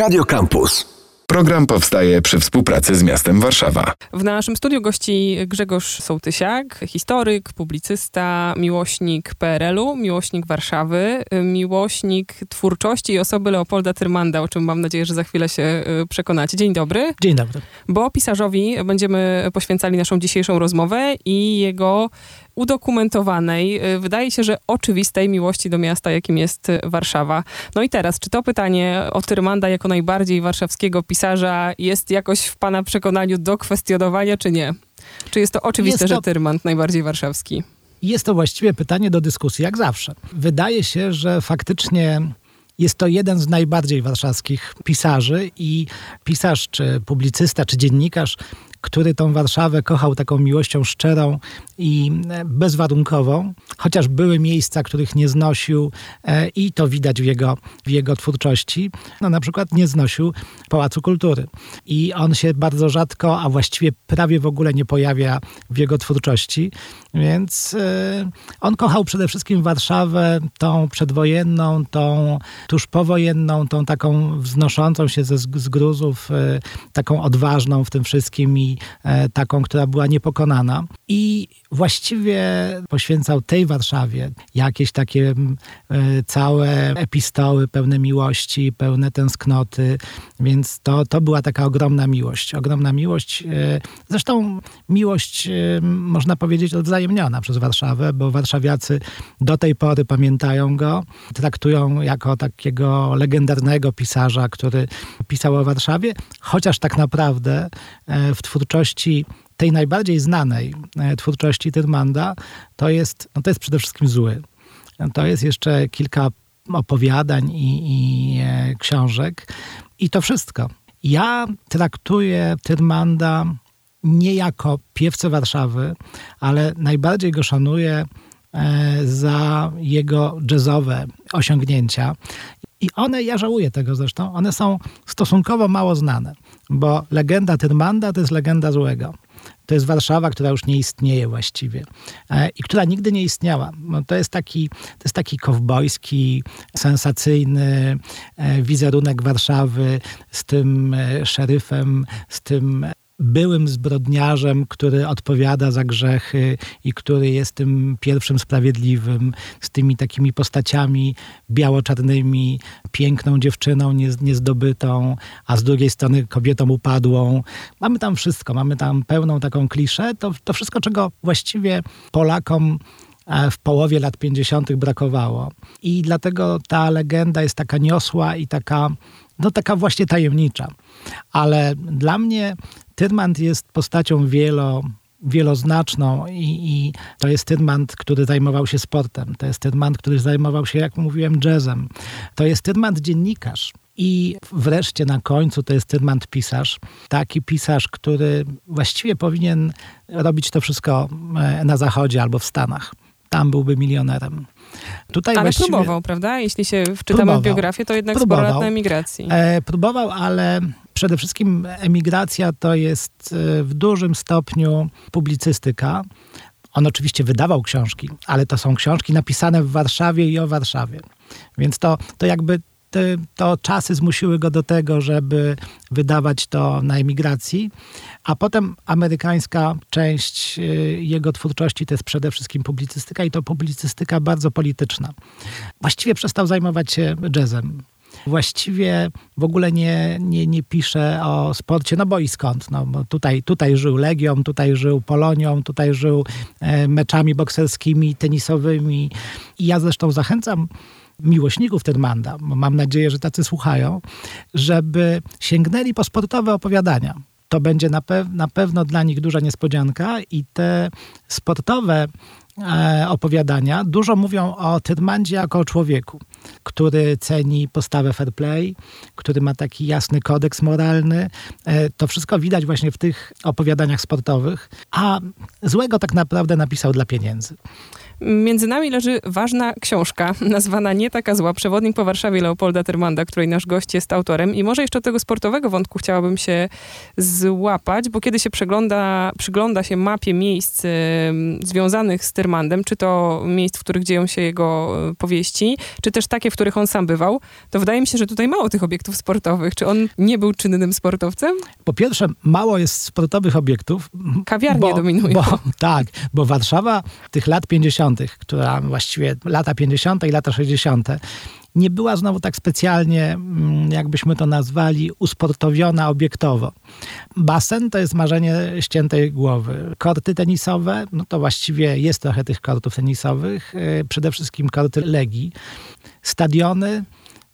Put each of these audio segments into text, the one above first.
Radio Campus. Program powstaje przy współpracy z miastem Warszawa. W naszym studiu gości Grzegorz Sołtysiak, historyk, publicysta, miłośnik PRL-u, miłośnik Warszawy, miłośnik twórczości i osoby Leopolda Tyrmanda, o czym mam nadzieję, że za chwilę się y, przekonacie. Dzień dobry. Dzień dobry. Bo pisarzowi będziemy poświęcali naszą dzisiejszą rozmowę i jego udokumentowanej, y, wydaje się, że oczywistej miłości do miasta, jakim jest Warszawa. No i teraz, czy to pytanie o Tyrmanda jako najbardziej warszawskiego pisarza jest jakoś w pana przekonaniu do kwestionowania, czy nie? Czy jest to oczywiste, jest to... że Tyrmand najbardziej warszawski? Jest to właściwie pytanie do dyskusji, jak zawsze. Wydaje się, że faktycznie jest to jeden z najbardziej warszawskich pisarzy i pisarz, czy publicysta, czy dziennikarz który tą Warszawę kochał taką miłością szczerą i e, bezwarunkową, chociaż były miejsca, których nie znosił e, i to widać w jego, w jego twórczości. No, na przykład nie znosił Pałacu Kultury i on się bardzo rzadko, a właściwie prawie w ogóle nie pojawia w jego twórczości, więc e, on kochał przede wszystkim Warszawę, tą przedwojenną, tą tuż powojenną, tą taką wznoszącą się ze, z gruzów, taką odważną w tym wszystkim i E, taką, która była niepokonana. I właściwie poświęcał tej Warszawie jakieś takie e, całe epistoły pełne miłości, pełne tęsknoty, więc to, to była taka ogromna miłość. Ogromna miłość, e, zresztą miłość można powiedzieć odwzajemniona przez Warszawę, bo warszawiacy do tej pory pamiętają go, traktują jako takiego legendarnego pisarza, który pisał o Warszawie, chociaż tak naprawdę w twórczości tej najbardziej znanej e, twórczości Tyrmanda, to jest, no to jest przede wszystkim zły. To jest jeszcze kilka opowiadań i, i e, książek i to wszystko. Ja traktuję Tyrmanda nie jako piewcę Warszawy, ale najbardziej go szanuję e, za jego jazzowe osiągnięcia. I one, ja żałuję tego zresztą, one są stosunkowo mało znane, bo legenda Tyrmanda to jest legenda złego. To jest Warszawa, która już nie istnieje właściwie e, i która nigdy nie istniała. To jest taki, to jest taki kowbojski, sensacyjny e, wizerunek Warszawy z tym e, szeryfem, z tym byłym zbrodniarzem, który odpowiada za grzechy i który jest tym pierwszym sprawiedliwym, z tymi takimi postaciami biało-czarnymi, piękną dziewczyną niezdobytą, a z drugiej strony kobietą upadłą. Mamy tam wszystko, mamy tam pełną taką kliszę. To, to wszystko, czego właściwie Polakom e, w połowie lat 50. brakowało. I dlatego ta legenda jest taka niosła i taka, no taka właśnie tajemnicza. Ale dla mnie Tyrmand jest postacią wielo, wieloznaczną i, i, to jest Tyrmand, który zajmował się sportem. To jest Tyrmand, który zajmował się, jak mówiłem, jazzem. To jest Tyrmand dziennikarz. I wreszcie na końcu to jest Tyrmand pisarz. Taki pisarz, który właściwie powinien robić to wszystko e, na zachodzie albo w Stanach. Tam byłby milionerem. Tutaj ale próbował, prawda? Jeśli się wczytamy próbował. w biografię, to jednak próbował. sporo lat na emigracji. E, próbował, ale Przede wszystkim emigracja to jest e, w dużym stopniu publicystyka. On oczywiście wydawał książki, ale to są książki napisane w Warszawie i o Warszawie. Więc to, to jakby te, to czasy zmusiły go do tego, żeby wydawać to na emigracji, a potem amerykańska część e, jego twórczości to jest przede wszystkim publicystyka i to publicystyka bardzo polityczna. Właściwie przestał zajmować się jazzem właściwie w ogóle nie, nie, nie pisze o sporcie, no bo i skąd? No, tutaj, tutaj żył Legią, tutaj żył Polonią, tutaj żył e, meczami bokserskimi, tenisowymi. I ja zresztą zachęcam miłośników Tyrmanda, mam nadzieję, że tacy słuchają, żeby sięgnęli po sportowe opowiadania. To będzie na, pe na pewno dla nich duża niespodzianka i te sportowe opowiadania dużo mówią o Tyrmandzie jako o człowieku, który ceni postawę fair play, który ma taki jasny kodeks moralny. E, to wszystko widać właśnie w tych opowiadaniach sportowych, a złego tak naprawdę napisał dla pieniędzy. Między nami leży ważna książka, nazwana Nie taka zła, przewodnik po Warszawie Leopolda Termanda, której nasz gość jest autorem. I może jeszcze tego sportowego wątku chciałabym się złapać, bo kiedy się przegląda, przygląda się mapie miejsc związanych z Termandem, czy to miejsc, w których dzieją się jego y, powieści, czy też takie, w których on sam bywał, to wydaje mi się, że tutaj mało tych obiektów sportowych. Czy on nie był czynnym sportowcem? Po pierwsze, mało jest sportowych obiektów. Kawiarnie bo, dominują. Bo, tak, bo Warszawa tych lat 50., która właściwie lata 50. i lata 60., nie była znowu tak specjalnie, mm, jakbyśmy to nazwali, usportowiona obiektowo. Basen to jest marzenie ściętej głowy. Korty tenisowe, no to właściwie jest trochę tych kortów tenisowych, y, przede wszystkim korty Legii. Stadiony,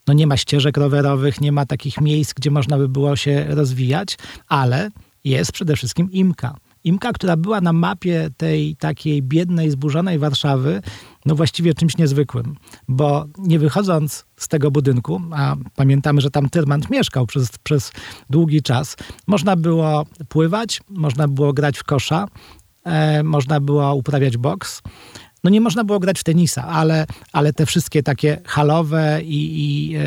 no nie ma ścieżek rowerowych, nie ma takich miejsc, gdzie można by było się rozwijać, ale jest przede wszystkim imka. Imka, która była na mapie tej takiej biednej, zburzonej Warszawy, no właściwie czymś niezwykłym, bo nie wychodząc z tego budynku, a pamiętamy, że tam Tyrmand mieszkał przez, przez długi czas, można było pływać, można było grać w kosza, e, można było uprawiać boks no nie można było grać w tenisa, ale, ale te wszystkie takie halowe i, i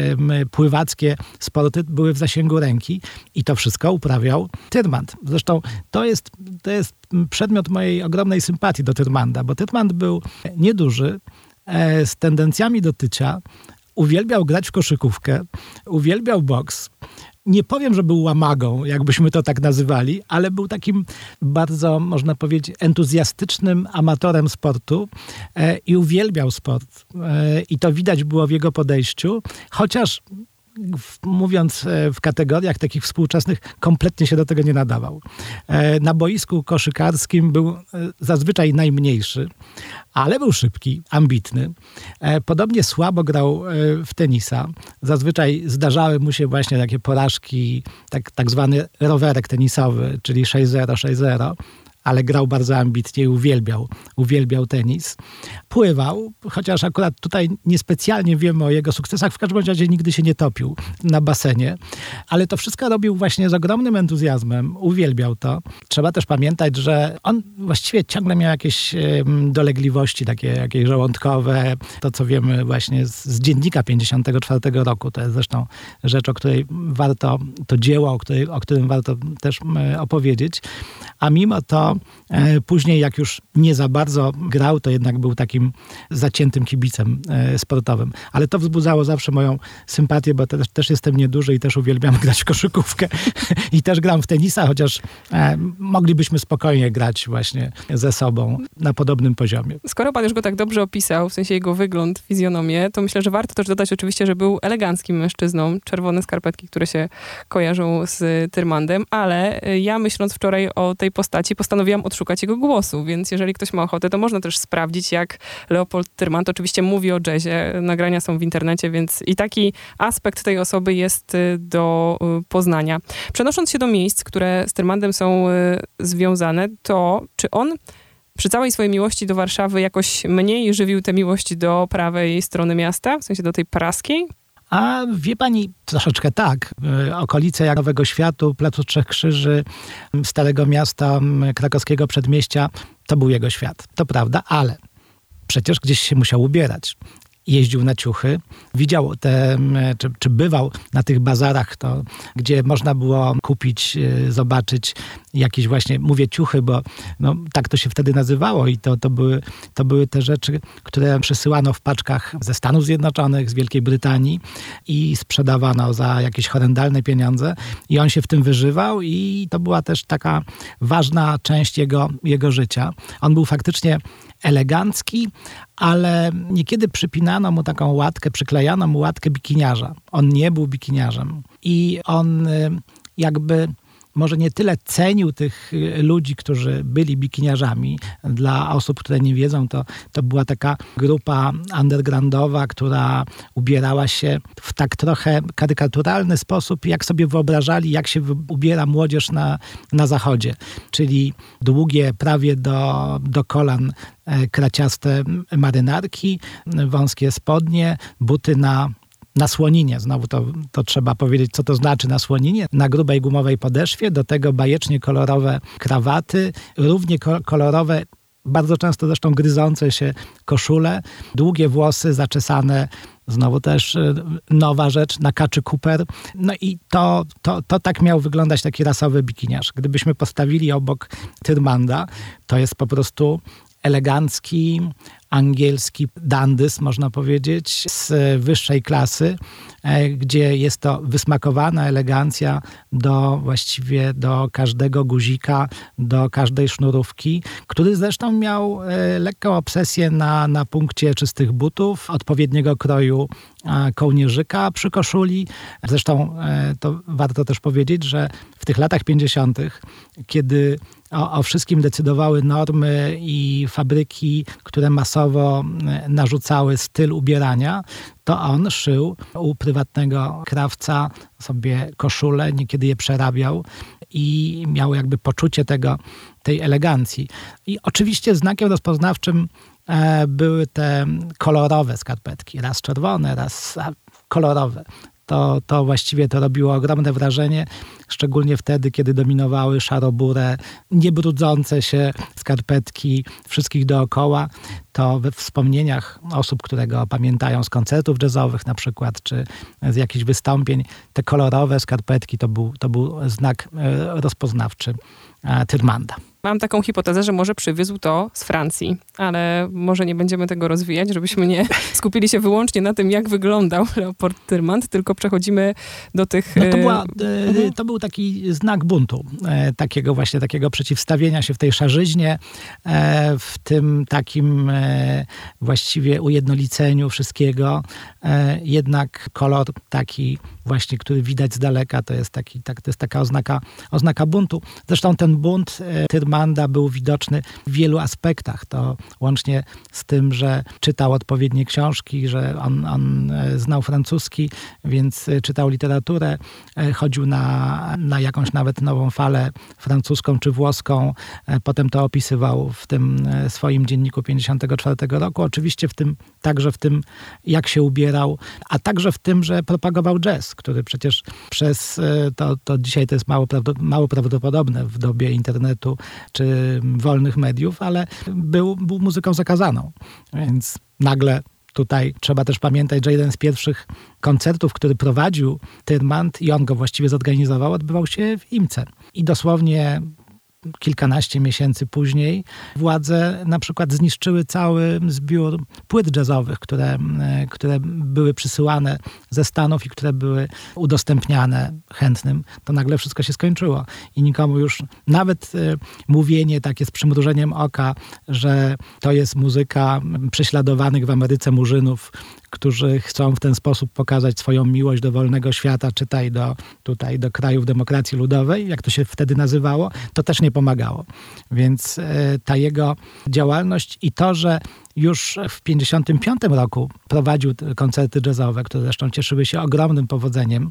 y, pływackie sporty były w zasięgu ręki i to wszystko uprawiał Tyrmand. Zresztą to jest, to jest przedmiot mojej ogromnej sympatii do Tyrmanda, bo Tyrmand był nieduży, e, z tendencjami do tycia, uwielbiał grać w koszykówkę, uwielbiał boks, nie powiem, że był łamagą, jakbyśmy to tak nazywali, ale był takim bardzo, można powiedzieć, entuzjastycznym amatorem sportu e, i uwielbiał sport. E, I to widać było w jego podejściu, chociaż mówiąc e, w kategoriach takich współczesnych, kompletnie się do tego nie nadawał. E, na boisku koszykarskim był e, zazwyczaj najmniejszy, ale był szybki, ambitny. Podobnie słabo grał w tenisa. Zazwyczaj zdarzały mu się właśnie takie porażki, tak, tak zwany rowerek tenisowy, czyli 6-0, 6-0 ale grał bardzo ambitnie i uwielbiał, uwielbiał tenis. Pływał, chociaż akurat tutaj niespecjalnie wiemy o jego sukcesach, w każdym razie nigdy się nie topił na basenie, ale to wszystko robił właśnie z ogromnym entuzjazmem, uwielbiał to. Trzeba też pamiętać, że on właściwie ciągle miał jakieś dolegliwości takie jakieś żołądkowe, to co wiemy właśnie z, z dziennika 54 roku, to jest zresztą rzecz, o której warto, to dzieło, o, której, o którym warto też opowiedzieć, a mimo to E, później, jak już nie za bardzo grał, to jednak był takim zaciętym kibicem e, sportowym. Ale to wzbudzało zawsze moją sympatię, bo też, też jestem nieduży i też uwielbiam grać w koszykówkę. I też gram w tenisa, chociaż e, moglibyśmy spokojnie grać właśnie ze sobą na podobnym poziomie. Skoro pan już go tak dobrze opisał, w sensie jego wygląd, fizjonomię, to myślę, że warto też dodać oczywiście, że był eleganckim mężczyzną. Czerwone skarpetki, które się kojarzą z Tyrmandem, ale ja myśląc wczoraj o tej postaci, postanowiłem postanowiłam odszukać jego głosu, więc jeżeli ktoś ma ochotę, to można też sprawdzić, jak Leopold Tyrmand oczywiście mówi o jazzie. Nagrania są w internecie, więc i taki aspekt tej osoby jest y, do y, poznania. Przenosząc się do miejsc, które z Tyrmandem są y, związane, to czy on przy całej swojej miłości do Warszawy jakoś mniej żywił tę miłość do prawej strony miasta, w sensie do tej praskiej? A wie pani, troszeczkę tak. E, okolice jak Nowego Światu, Placu Trzech Krzyży, Starego Miasta, krakowskiego przedmieścia, to był jego świat. To prawda, ale przecież gdzieś się musiał ubierać jeździł na ciuchy, widział te, czy, czy bywał na tych bazarach, to, gdzie można było kupić, e, zobaczyć jakieś właśnie, mówię ciuchy, bo no, tak to się wtedy nazywało i to, to, były, to były te rzeczy, które przesyłano w paczkach ze Stanów Zjednoczonych, z Wielkiej Brytanii i sprzedawano za jakieś horrendalne pieniądze i on się w tym wyżywał i to była też taka ważna część jego, jego życia. On był faktycznie elegancki, ale niekiedy przypinano mu taką łatkę, przyklejano mu łatkę bikiniarza. On nie był bikiniarzem i on y, jakby może nie tyle cenił tych y, ludzi, którzy byli bikiniarzami. Dla osób, które nie wiedzą, to, to była taka grupa undergroundowa, która ubierała się w tak trochę karykaturalny sposób, jak sobie wyobrażali, jak się ubiera młodzież na, na zachodzie. Czyli długie, prawie do, do kolan e, kraciaste marynarki, wąskie spodnie, buty na na słoninie, znowu to, to trzeba powiedzieć, co to znaczy na słoninie, na grubej gumowej podeszwie, do tego bajecznie kolorowe krawaty, równie kolorowe bardzo często zresztą gryzące się koszule, długie włosy zaczesane, znowu też y, nowa rzecz na kaczy Cooper. No i to, to, to tak miał wyglądać taki rasowy bikiniarz. Gdybyśmy postawili obok Tyrmanda, to jest po prostu elegancki, angielski dandys, można powiedzieć, z wyższej klasy, e, gdzie jest to wysmakowana elegancja do właściwie do każdego guzika, do każdej sznurówki, który zresztą miał e, lekką obsesję na, na punkcie czystych butów, odpowiedniego kroju kołnierzyka przy koszuli. Zresztą e, to warto też powiedzieć, że w tych latach 50., kiedy o, o, wszystkim decydowały normy i fabryki, które masowo e, narzucały styl ubierania, to on szył u prywatnego krawca sobie koszule, niekiedy je przerabiał i miał jakby poczucie tego, tej elegancji. I oczywiście znakiem rozpoznawczym e, były te kolorowe skarpetki, raz czerwone, raz kolorowe to, to właściwie to robiło ogromne wrażenie, szczególnie wtedy, kiedy dominowały szarobure, niebrudzące się skarpetki wszystkich dookoła. To we wspomnieniach osób, które go pamiętają z koncertów jazzowych na przykład, czy z jakichś wystąpień, te kolorowe skarpetki to był, to był znak e, rozpoznawczy e, Tyrmanda. Mam taką hipotezę, że może przywiózł to z Francji, ale może nie będziemy tego rozwijać, żebyśmy nie skupili się wyłącznie na tym, jak wyglądał Leopold Tyrmand, tylko przechodzimy do tych... No to, była, e, mhm. to był taki znak buntu, e, takiego właśnie, takiego przeciwstawienia się w tej szarzyźnie, e, w tym takim właściwie ujednoliceniu wszystkiego. Jednak kolor taki właśnie, który widać z daleka, to jest, taki, tak, to jest taka oznaka, oznaka buntu. Zresztą ten bunt Tyrmanda był widoczny w wielu aspektach. To łącznie z tym, że czytał odpowiednie książki, że on, on znał francuski, więc czytał literaturę, chodził na, na jakąś nawet nową falę francuską czy włoską. Potem to opisywał w tym swoim dzienniku 54 roku. Oczywiście w tym, także w tym, jak się ubierał, a także w tym, że propagował jazz, który przecież przez e, to, to dzisiaj to jest mało, mało prawdopodobne w dobie internetu czy wolnych mediów, ale był, był muzyką zakazaną. Więc nagle tutaj trzeba też pamiętać, że jeden z pierwszych koncertów, który prowadził Tyrmand i on go właściwie zorganizował, odbywał się w Imce. I dosłownie kilkanaście miesięcy później władze na przykład zniszczyły cały zbiór płyt jazzowych, które, e, które były przysyłane ze Stanów i które były udostępniane chętnym. To nagle wszystko się skończyło i nikomu już nawet e, mówienie takie z przymrużeniem oka, że to jest muzyka prześladowanych w Ameryce murzynów, którzy chcą w ten sposób pokazać swoją miłość do wolnego świata, czytaj do, tutaj do krajów demokracji ludowej, jak to się wtedy nazywało, to też nie pomagało. Więc e, ta jego działalność i to, że już w 1955 roku prowadził koncerty jazzowe, które zresztą cieszyły się ogromnym powodzeniem,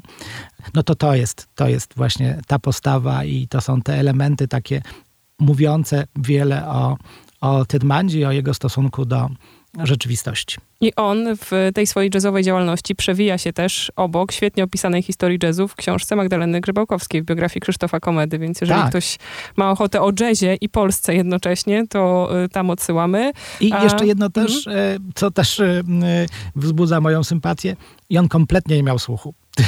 no to to jest, to jest właśnie ta postawa i to są te elementy takie mówiące wiele o, o Tyrmandzie i o jego stosunku do, rzeczywistości. I on w tej swojej jazzowej działalności przewija się też obok świetnie opisanej historii jazzu w książce Magdaleny Grzebałkowskiej w biografii Krzysztofa Komedy, więc jeżeli tak. ktoś ma ochotę o jazzie i Polsce jednocześnie, to y, tam odsyłamy. I A... jeszcze jedno też, mhm. y, co też y, wzbudza moją sympatię, i on kompletnie nie miał słuchu.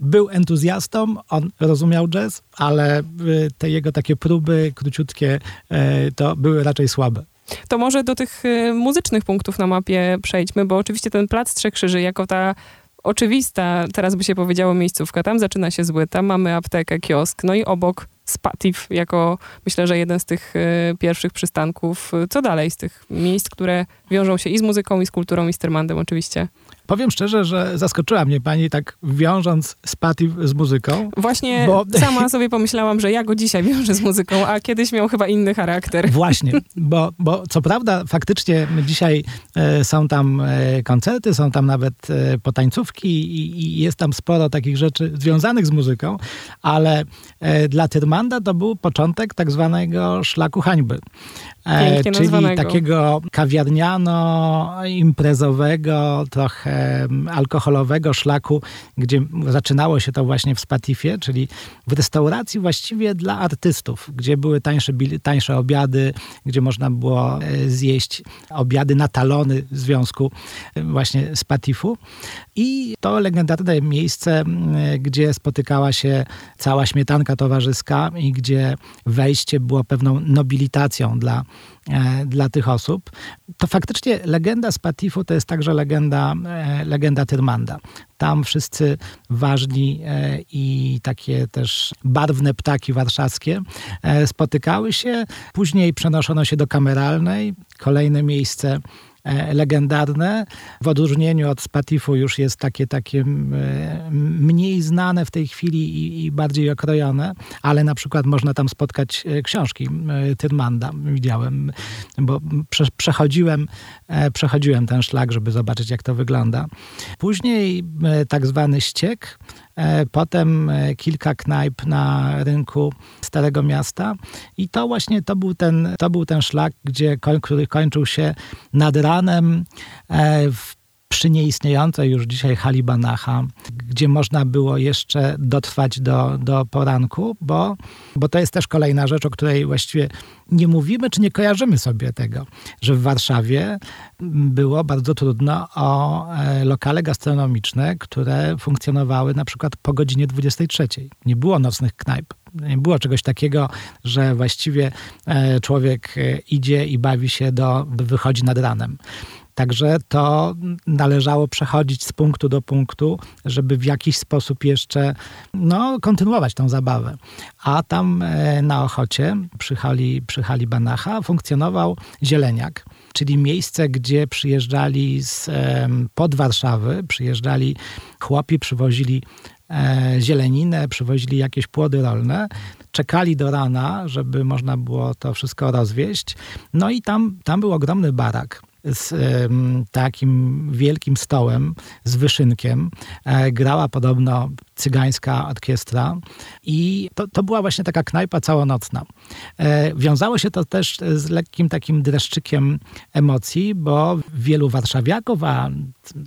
Był entuzjastą, on rozumiał jazz, ale te jego takie próby króciutkie to były raczej słabe. To może do tych y, muzycznych punktów na mapie przejdźmy, bo oczywiście ten Plac Trzech Krzyży jako ta oczywista, teraz by się powiedziało miejscówka, tam zaczyna się zły, tam mamy aptekę, kiosk, no i obok Spatif jako myślę, że jeden z tych y, pierwszych przystanków. Co dalej z tych miejsc, które wiążą się i z muzyką, i z kulturą, i z Tyrmandem oczywiście? Powiem szczerze, że zaskoczyła mnie pani tak wiążąc Spatif z muzyką. Właśnie bo... sama sobie pomyślałam, że ja go dzisiaj wiążę z muzyką, a kiedyś miał chyba inny charakter. Właśnie, bo, bo co prawda faktycznie dzisiaj e, są tam e, koncerty, są tam nawet e, potańcówki i, i, jest tam sporo takich rzeczy związanych z muzyką, ale e, dla Tyrmanda to był początek tak zwanego szlaku hańby. E, czyli nazwanego. takiego kawiarniano, imprezowego, trochę alkoholowego szlaku, gdzie zaczynało się to właśnie w Spatifie, czyli w restauracji właściwie dla artystów, gdzie były tańsze, tańsze obiady, gdzie można było e, zjeść obiady na talony w związku e, właśnie Spatifu. I to legendarne miejsce, gdzie spotykała się cała śmietanka towarzyska i gdzie wejście było pewną nobilitacją dla dla tych osób, to faktycznie legenda Spatifu to jest także legenda, e, legenda Tyrmanda. Tam wszyscy ważni e, i takie też barwne ptaki warszawskie spotykały się. Później przenoszono się do kameralnej. Kolejne miejsce E, legendarne. W odróżnieniu od Spatifu już jest takie, takie mniej znane w tej chwili i, i bardziej okrojone, ale na przykład można tam spotkać e, książki Tyrmanda. Widziałem, bo prze, przechodziłem, e, przechodziłem ten szlak, żeby zobaczyć, jak to wygląda. Później tak zwany ściek, E, potem e, kilka knajp na rynku Starego Miasta. I to właśnie to był ten, to był ten szlak, gdzie, który kończył się nad ranem e, w przy nieistniejącej już dzisiaj hali Banacha, gdzie można było jeszcze dotrwać do, do poranku, bo, bo to jest też kolejna rzecz, o której właściwie nie mówimy, czy nie kojarzymy sobie tego, że w Warszawie było bardzo trudno o e, lokale gastronomiczne, które funkcjonowały na przykład po godzinie 23. Nie było nocnych knajp. Nie było czegoś takiego, że właściwie e, człowiek e, idzie i bawi się do, wychodzi nad ranem. Także to należało przechodzić z punktu do punktu, żeby w jakiś sposób jeszcze no, kontynuować tą zabawę. A tam e, na Ochocie, przy hali, przy hali Banacha, funkcjonował zieleniak czyli miejsce, gdzie przyjeżdżali z, pod Warszawy, przyjeżdżali chłopi, przywozili zieleninę, przywozili jakieś płody rolne, czekali do rana, żeby można było to wszystko rozwieść. No i tam, tam był ogromny barak z takim wielkim stołem, z wyszynkiem. E, grała podobno cygańska orkiestra i to, to była właśnie taka knajpa całonocna. E, wiązało się to też z lekkim takim dreszczykiem emocji, bo wielu warszawiaków, a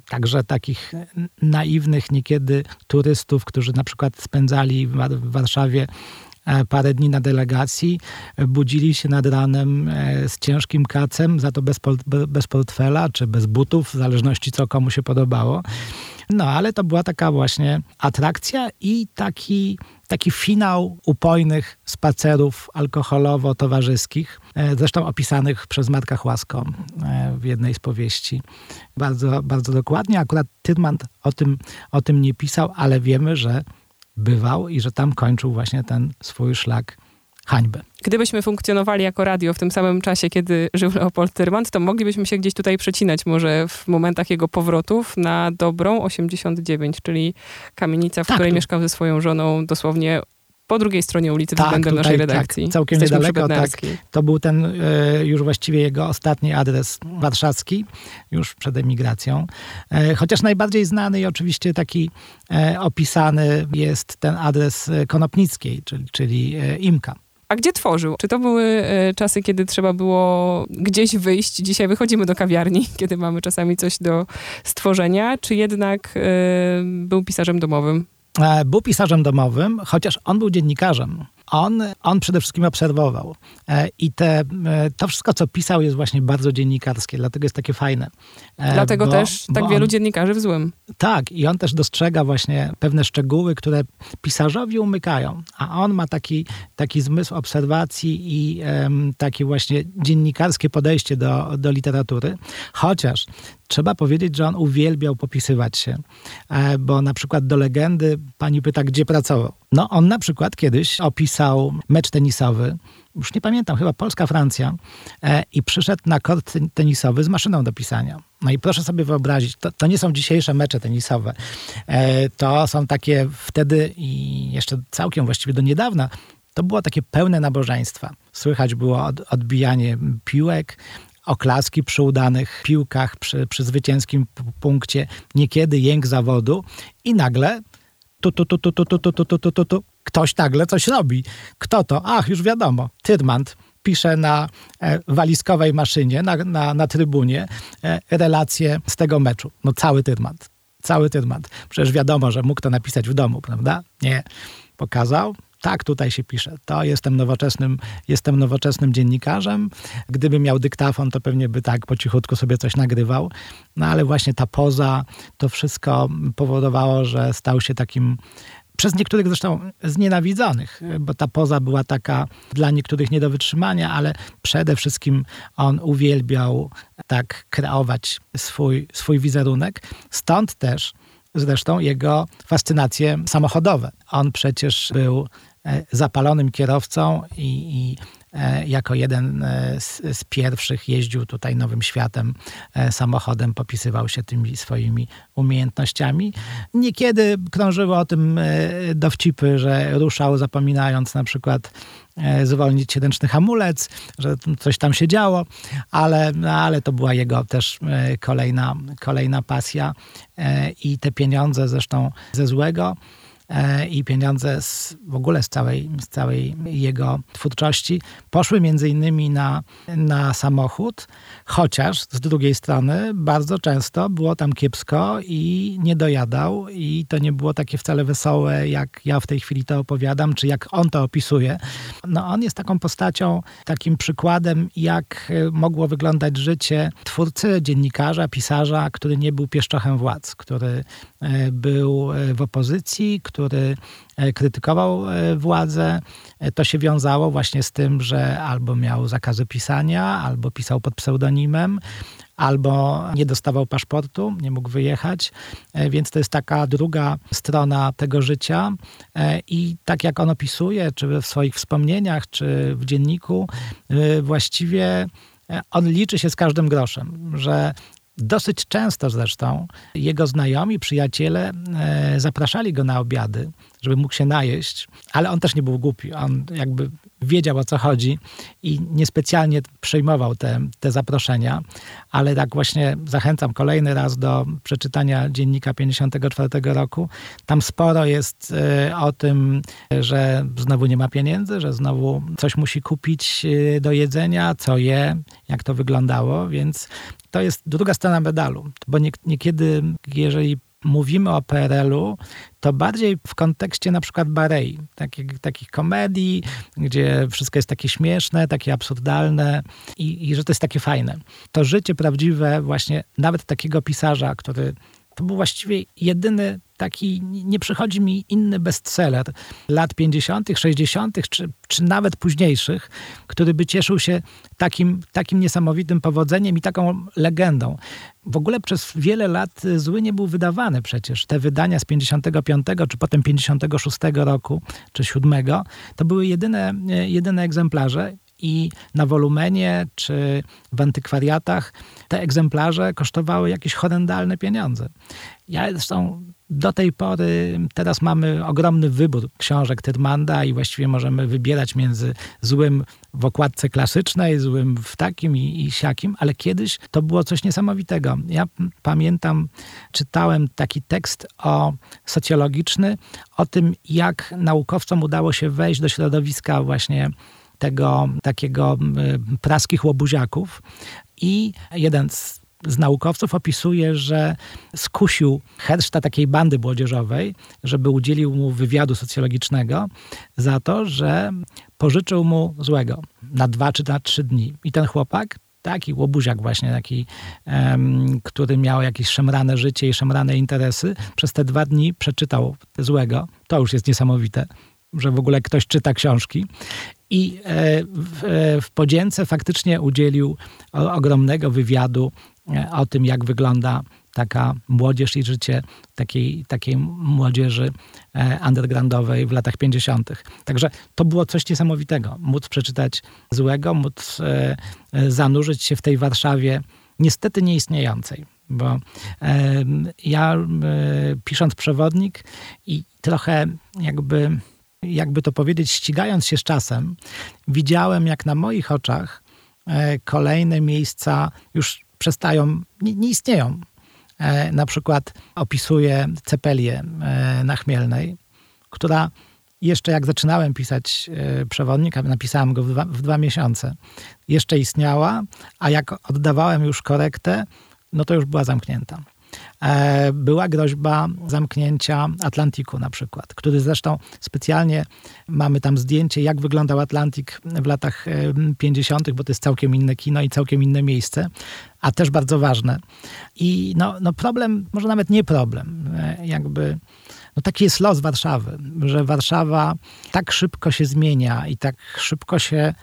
także takich naiwnych niekiedy turystów, którzy na przykład spędzali w Warszawie parę dni na delegacji, budzili się nad ranem e, z ciężkim kacem, za to bez, bez portfela czy bez butów, w zależności co komu się podobało. No, ale to była taka właśnie atrakcja i taki, taki finał upojnych spacerów alkoholowo-towarzyskich, e, zresztą opisanych przez Marka Chłasko w jednej z powieści. Bardzo, bardzo dokładnie. Akurat Tyrmand o tym, o tym nie pisał, ale wiemy, że bywał i że tam kończył właśnie ten swój szlak hańby. Gdybyśmy funkcjonowali jako radio w tym samym czasie, kiedy żył Leopold Tyrmand, to moglibyśmy się gdzieś tutaj przecinać może w momentach jego powrotów na Dobrą 89, czyli kamienica, w tak, której mieszkał ze swoją żoną dosłownie po drugiej stronie ulicy tak, względem tutaj, naszej tak, redakcji. Tak, całkiem Jesteśmy niedaleko. Tak, to był ten e, już właściwie jego ostatni adres warszawski, już przed emigracją. E, chociaż najbardziej znany i oczywiście taki e, opisany jest ten adres Konopnickiej, czyli, czyli Imka. A gdzie tworzył? Czy to były czasy, kiedy trzeba było gdzieś wyjść? Dzisiaj wychodzimy do kawiarni, kiedy mamy czasami coś do stworzenia, czy jednak był pisarzem domowym? E, był pisarzem domowym, chociaż on był dziennikarzem. On, on przede wszystkim obserwował. E, I te, e, to wszystko, co pisał, jest właśnie bardzo dziennikarskie, dlatego jest takie fajne. Dlatego bo, też tak wielu on, dziennikarzy w złym. Tak, i on też dostrzega właśnie pewne szczegóły, które pisarzowi umykają. A on ma taki, taki zmysł obserwacji i um, takie właśnie dziennikarskie podejście do, do literatury. Chociaż Trzeba powiedzieć, że on uwielbiał popisywać się, e, bo na przykład do legendy pani pyta, gdzie pracował. No on na przykład kiedyś opisał mecz tenisowy, już nie pamiętam, chyba Polska-Francja e, i przyszedł na kort tenisowy z maszyną do pisania. No i proszę sobie wyobrazić, to, to nie są dzisiejsze mecze tenisowe. E, to są takie wtedy i jeszcze całkiem właściwie do niedawna, to było takie pełne nabożeństwa. Słychać było odbijanie piłek, oklaski przy udanych piłkach, przy, przy zwycięskim punkcie, niekiedy jęk zawodu i nagle tu, tu, tu, tu, tu, tu, tu, tu, tu, tu, tu, ktoś nagle coś robi. Kto to? Ach, już wiadomo, Tyrmand pisze na e, walizkowej maszynie, na, na, na trybunie e, relacje z tego meczu. No cały tyrmat. Cały tyrmat. Przecież wiadomo, że mógł to napisać w domu, prawda? Nie. Pokazał, tak, tutaj się pisze. To jestem nowoczesnym, jestem nowoczesnym dziennikarzem. Gdybym miał dyktafon, to pewnie by tak po cichutku sobie coś nagrywał. No ale właśnie ta poza, to wszystko powodowało, że stał się takim przez niektórych zresztą znienawidzonych, bo ta poza była taka dla niektórych nie do wytrzymania, ale przede wszystkim on uwielbiał tak kreować swój, swój wizerunek. Stąd też zresztą jego fascynacje samochodowe. On przecież był e, zapalonym kierowcą i, i jako jeden e, z, z, pierwszych jeździł tutaj nowym światem samochodem, popisywał się tymi swoimi umiejętnościami. Niekiedy krążyły o tym dowcipy, że ruszał zapominając na przykład zwolnić ręczny hamulec, że coś tam się działo, ale, no, ale to była jego też kolejna, kolejna pasja i te pieniądze zresztą ze złego E, i pieniądze z, w ogóle z całej, z całej jego twórczości poszły między innymi na, na samochód, chociaż z drugiej strony bardzo często było tam kiepsko i nie dojadał i to nie było takie wcale wesołe, jak ja w tej chwili to opowiadam, czy jak on to opisuje. No on jest taką postacią, takim przykładem, jak mogło wyglądać życie twórcy, dziennikarza, pisarza, który nie był pieszczochem władz, który e, był e, w opozycji, który e, krytykował e, władzę. E, to się wiązało właśnie z tym, że albo miał zakazy pisania, albo pisał pod pseudonimem, albo nie dostawał paszportu, nie mógł wyjechać. Więc to jest taka druga strona tego życia. I tak jak on opisuje, czy w swoich wspomnieniach, czy w dzienniku, właściwie on liczy się z każdym groszem, że Dosyć często zresztą jego znajomi, przyjaciele e, zapraszali go na obiady, żeby mógł się najeść, ale on też nie był głupi. On jakby wiedział o co chodzi i niespecjalnie przejmował te, te zaproszenia, ale tak właśnie zachęcam kolejny raz do przeczytania dziennika 54 roku. Tam sporo jest e, o tym, że znowu nie ma pieniędzy, że znowu coś musi kupić e, do jedzenia, co je, jak to wyglądało, więc to jest druga strona medalu, bo niekiedy, jeżeli mówimy o PRL-u, to bardziej w kontekście na przykład Barei, takich, takich komedii, gdzie wszystko jest takie śmieszne, takie absurdalne i, i że to jest takie fajne. To życie prawdziwe właśnie nawet takiego pisarza, który to był właściwie jedyny taki, nie przychodzi mi inny bestseller lat 50., 60., czy, czy nawet późniejszych, który by cieszył się takim, takim niesamowitym powodzeniem i taką legendą. W ogóle przez wiele lat zły nie był wydawany przecież. Te wydania z 55 czy potem 56 roku, czy 7, to były jedyne, jedyne egzemplarze i na wolumenie czy w antykwariatach te egzemplarze kosztowały jakieś horrendalne pieniądze. Ja zresztą do tej pory, teraz mamy ogromny wybór książek Tyrmanda i właściwie możemy wybierać między złym w okładce klasycznej, złym w takim i, i siakim, ale kiedyś to było coś niesamowitego. Ja pamiętam, czytałem taki tekst o socjologiczny, o tym, jak naukowcom udało się wejść do środowiska właśnie tego takiego praskich łobuziaków i jeden z z naukowców opisuje, że skusił Herszta takiej bandy młodzieżowej, żeby udzielił mu wywiadu socjologicznego za to, że pożyczył mu złego na dwa czy na trzy dni. I ten chłopak taki łobuziak właśnie, taki, um, który miał jakieś szemrane życie i szemrane interesy, przez te dwa dni przeczytał złego. To już jest niesamowite, że w ogóle ktoś czyta książki. I e, w, e, w podzięce faktycznie udzielił ogromnego wywiadu o tym, jak wygląda taka młodzież i życie takiej, takiej młodzieży undergroundowej w latach 50. Także to było coś niesamowitego. Móc przeczytać złego, móc zanurzyć się w tej Warszawie niestety nieistniejącej. Bo ja pisząc przewodnik i trochę jakby jakby to powiedzieć, ścigając się z czasem, widziałem, jak na moich oczach e, kolejne miejsca już przestają, nie, nie istnieją. E, na przykład opisuję Cepelię e, na Chmielnej, która jeszcze jak zaczynałem pisać e, przewodnik, napisałem go w dwa, w dwa miesiące, jeszcze istniała, a jak oddawałem już korektę, no to już była zamknięta. E, była groźba zamknięcia Atlantiku na przykład, który zresztą specjalnie mamy tam zdjęcie, jak wyglądał Atlantik w latach 50., bo to jest całkiem inne kino i całkiem inne miejsce, a też bardzo ważne. I no, no problem, może nawet nie problem, e, jakby no taki jest los Warszawy, że Warszawa tak szybko się zmienia i tak szybko się,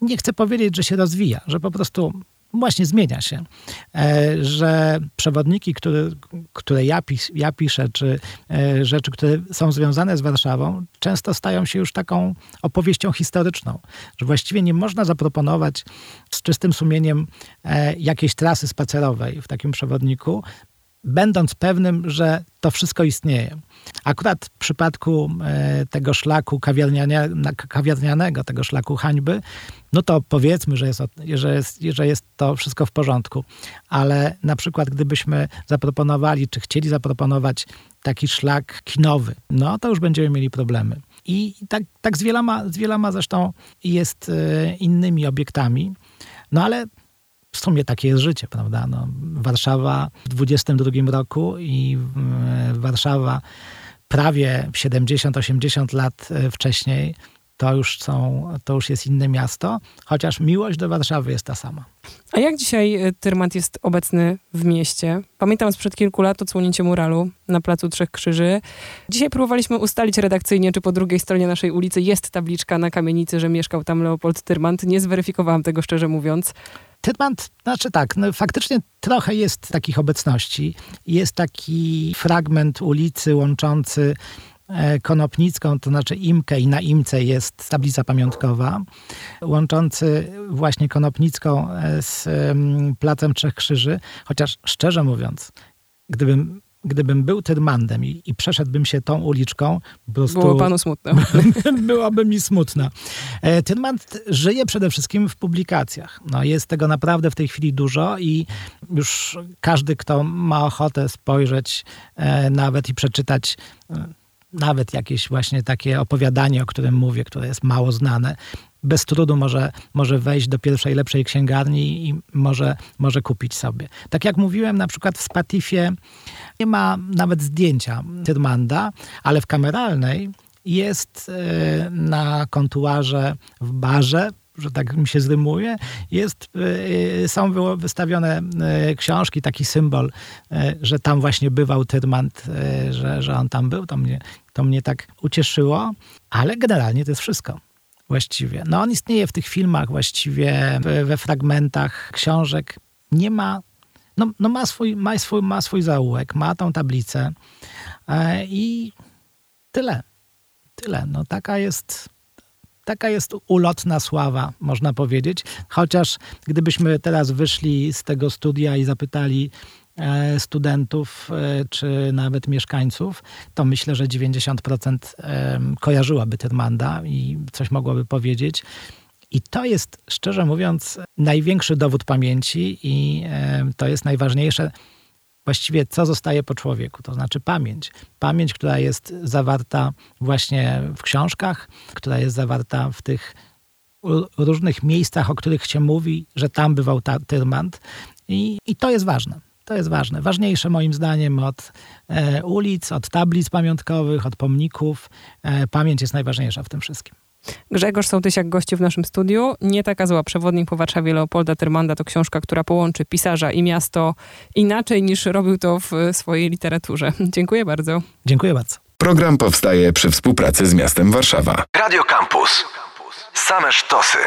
nie chcę powiedzieć, że się rozwija, że po prostu właśnie zmienia się, e, że przewodniki, które, które ja, pis, ja piszę, czy e, rzeczy, które są związane z Warszawą, często stają się już taką opowieścią historyczną, że właściwie nie można zaproponować z czystym sumieniem e, jakiejś trasy spacerowej w takim przewodniku, będąc pewnym, że to wszystko istnieje. Akurat w przypadku e, tego szlaku kawiarnianego, tego szlaku hańby, no to powiedzmy, że jest, że, jest, że jest to wszystko w porządku. Ale na przykład gdybyśmy zaproponowali, czy chcieli zaproponować taki szlak kinowy, no to już będziemy mieli problemy. I tak, tak z, wieloma, z wieloma zresztą jest e, innymi obiektami. No ale w sumie takie jest życie, prawda? No, Warszawa w 22 roku i Warszawa prawie 70-80 lat e, wcześniej to już, są, to już jest inne miasto, chociaż miłość do Warszawy jest ta sama. A jak dzisiaj e, Tyrmand jest obecny w mieście? Pamiętam sprzed kilku lat odsłonięcie muralu na Placu Trzech Krzyży. Dzisiaj próbowaliśmy ustalić redakcyjnie, czy po drugiej stronie naszej ulicy jest tabliczka na kamienicy, że mieszkał tam Leopold Tyrmand. Nie zweryfikowałam tego szczerze mówiąc. Tyrmand, znaczy tak, no faktycznie trochę jest takich obecności. Jest taki fragment ulicy łączący e, Konopnicką, to znaczy Imkę i na Imce jest tablica pamiątkowa, łączący właśnie Konopnicką e, z Placem Trzech Krzyży, chociaż szczerze mówiąc, gdybym gdybym był Tyrmandem i, i przeszedłbym się tą uliczką, po prostu... Było panu smutno. byłoby mi smutno. E, Tyrmand żyje przede wszystkim w publikacjach. No, jest tego naprawdę w tej chwili dużo i już każdy, kto ma ochotę spojrzeć e, nawet i przeczytać e, nawet jakieś właśnie takie opowiadanie, o którym mówię, które jest mało znane, bez trudu może, może wejść do pierwszej lepszej księgarni i może, może kupić sobie. Tak jak mówiłem, na przykład w Spatifie nie ma nawet zdjęcia Tyrmanda, ale w kameralnej jest e, na kontuarze w barze że tak mi się zrymuje, jest, e, są wystawione e, książki, taki symbol, że tam właśnie bywał Tyrmand, że, że on tam był. To mnie, to mnie tak ucieszyło, ale generalnie to jest wszystko właściwie. No on istnieje w tych filmach właściwie, we fragmentach książek. Nie ma, no, no ma, swój, ma, swój, ma swój zaułek, ma tą tablicę e, i tyle. Tyle. No taka jest, taka jest ulotna sława, można powiedzieć. Chociaż gdybyśmy teraz wyszli z tego studia i zapytali studentów e, czy nawet mieszkańców, to myślę, że 90% kojarzyłaby Tyrmanda i coś mogłaby powiedzieć. I to jest, szczerze mówiąc, największy dowód pamięci i to jest najważniejsze, właściwie co zostaje po człowieku, to znaczy pamięć. Pamięć, która jest zawarta właśnie w książkach, która jest zawarta w tych różnych miejscach, o których się mówi, że tam bywał Tyrmand. I, I to jest ważne. To jest ważne. Ważniejsze moim zdaniem od e, ulic, od tablic pamiątkowych, od pomników. E, pamięć jest najważniejsza w tym wszystkim. Grzegorz Sołtysiak gości w naszym studiu. Nie taka zła przewodnik po Warszawie Leopolda Tyrmanda to książka, która połączy pisarza i miasto inaczej niż robił to w swojej literaturze. Dziękuję bardzo. Dziękuję bardzo. Program powstaje przy współpracy z miastem Warszawa. Radio Campus. Same sztosy.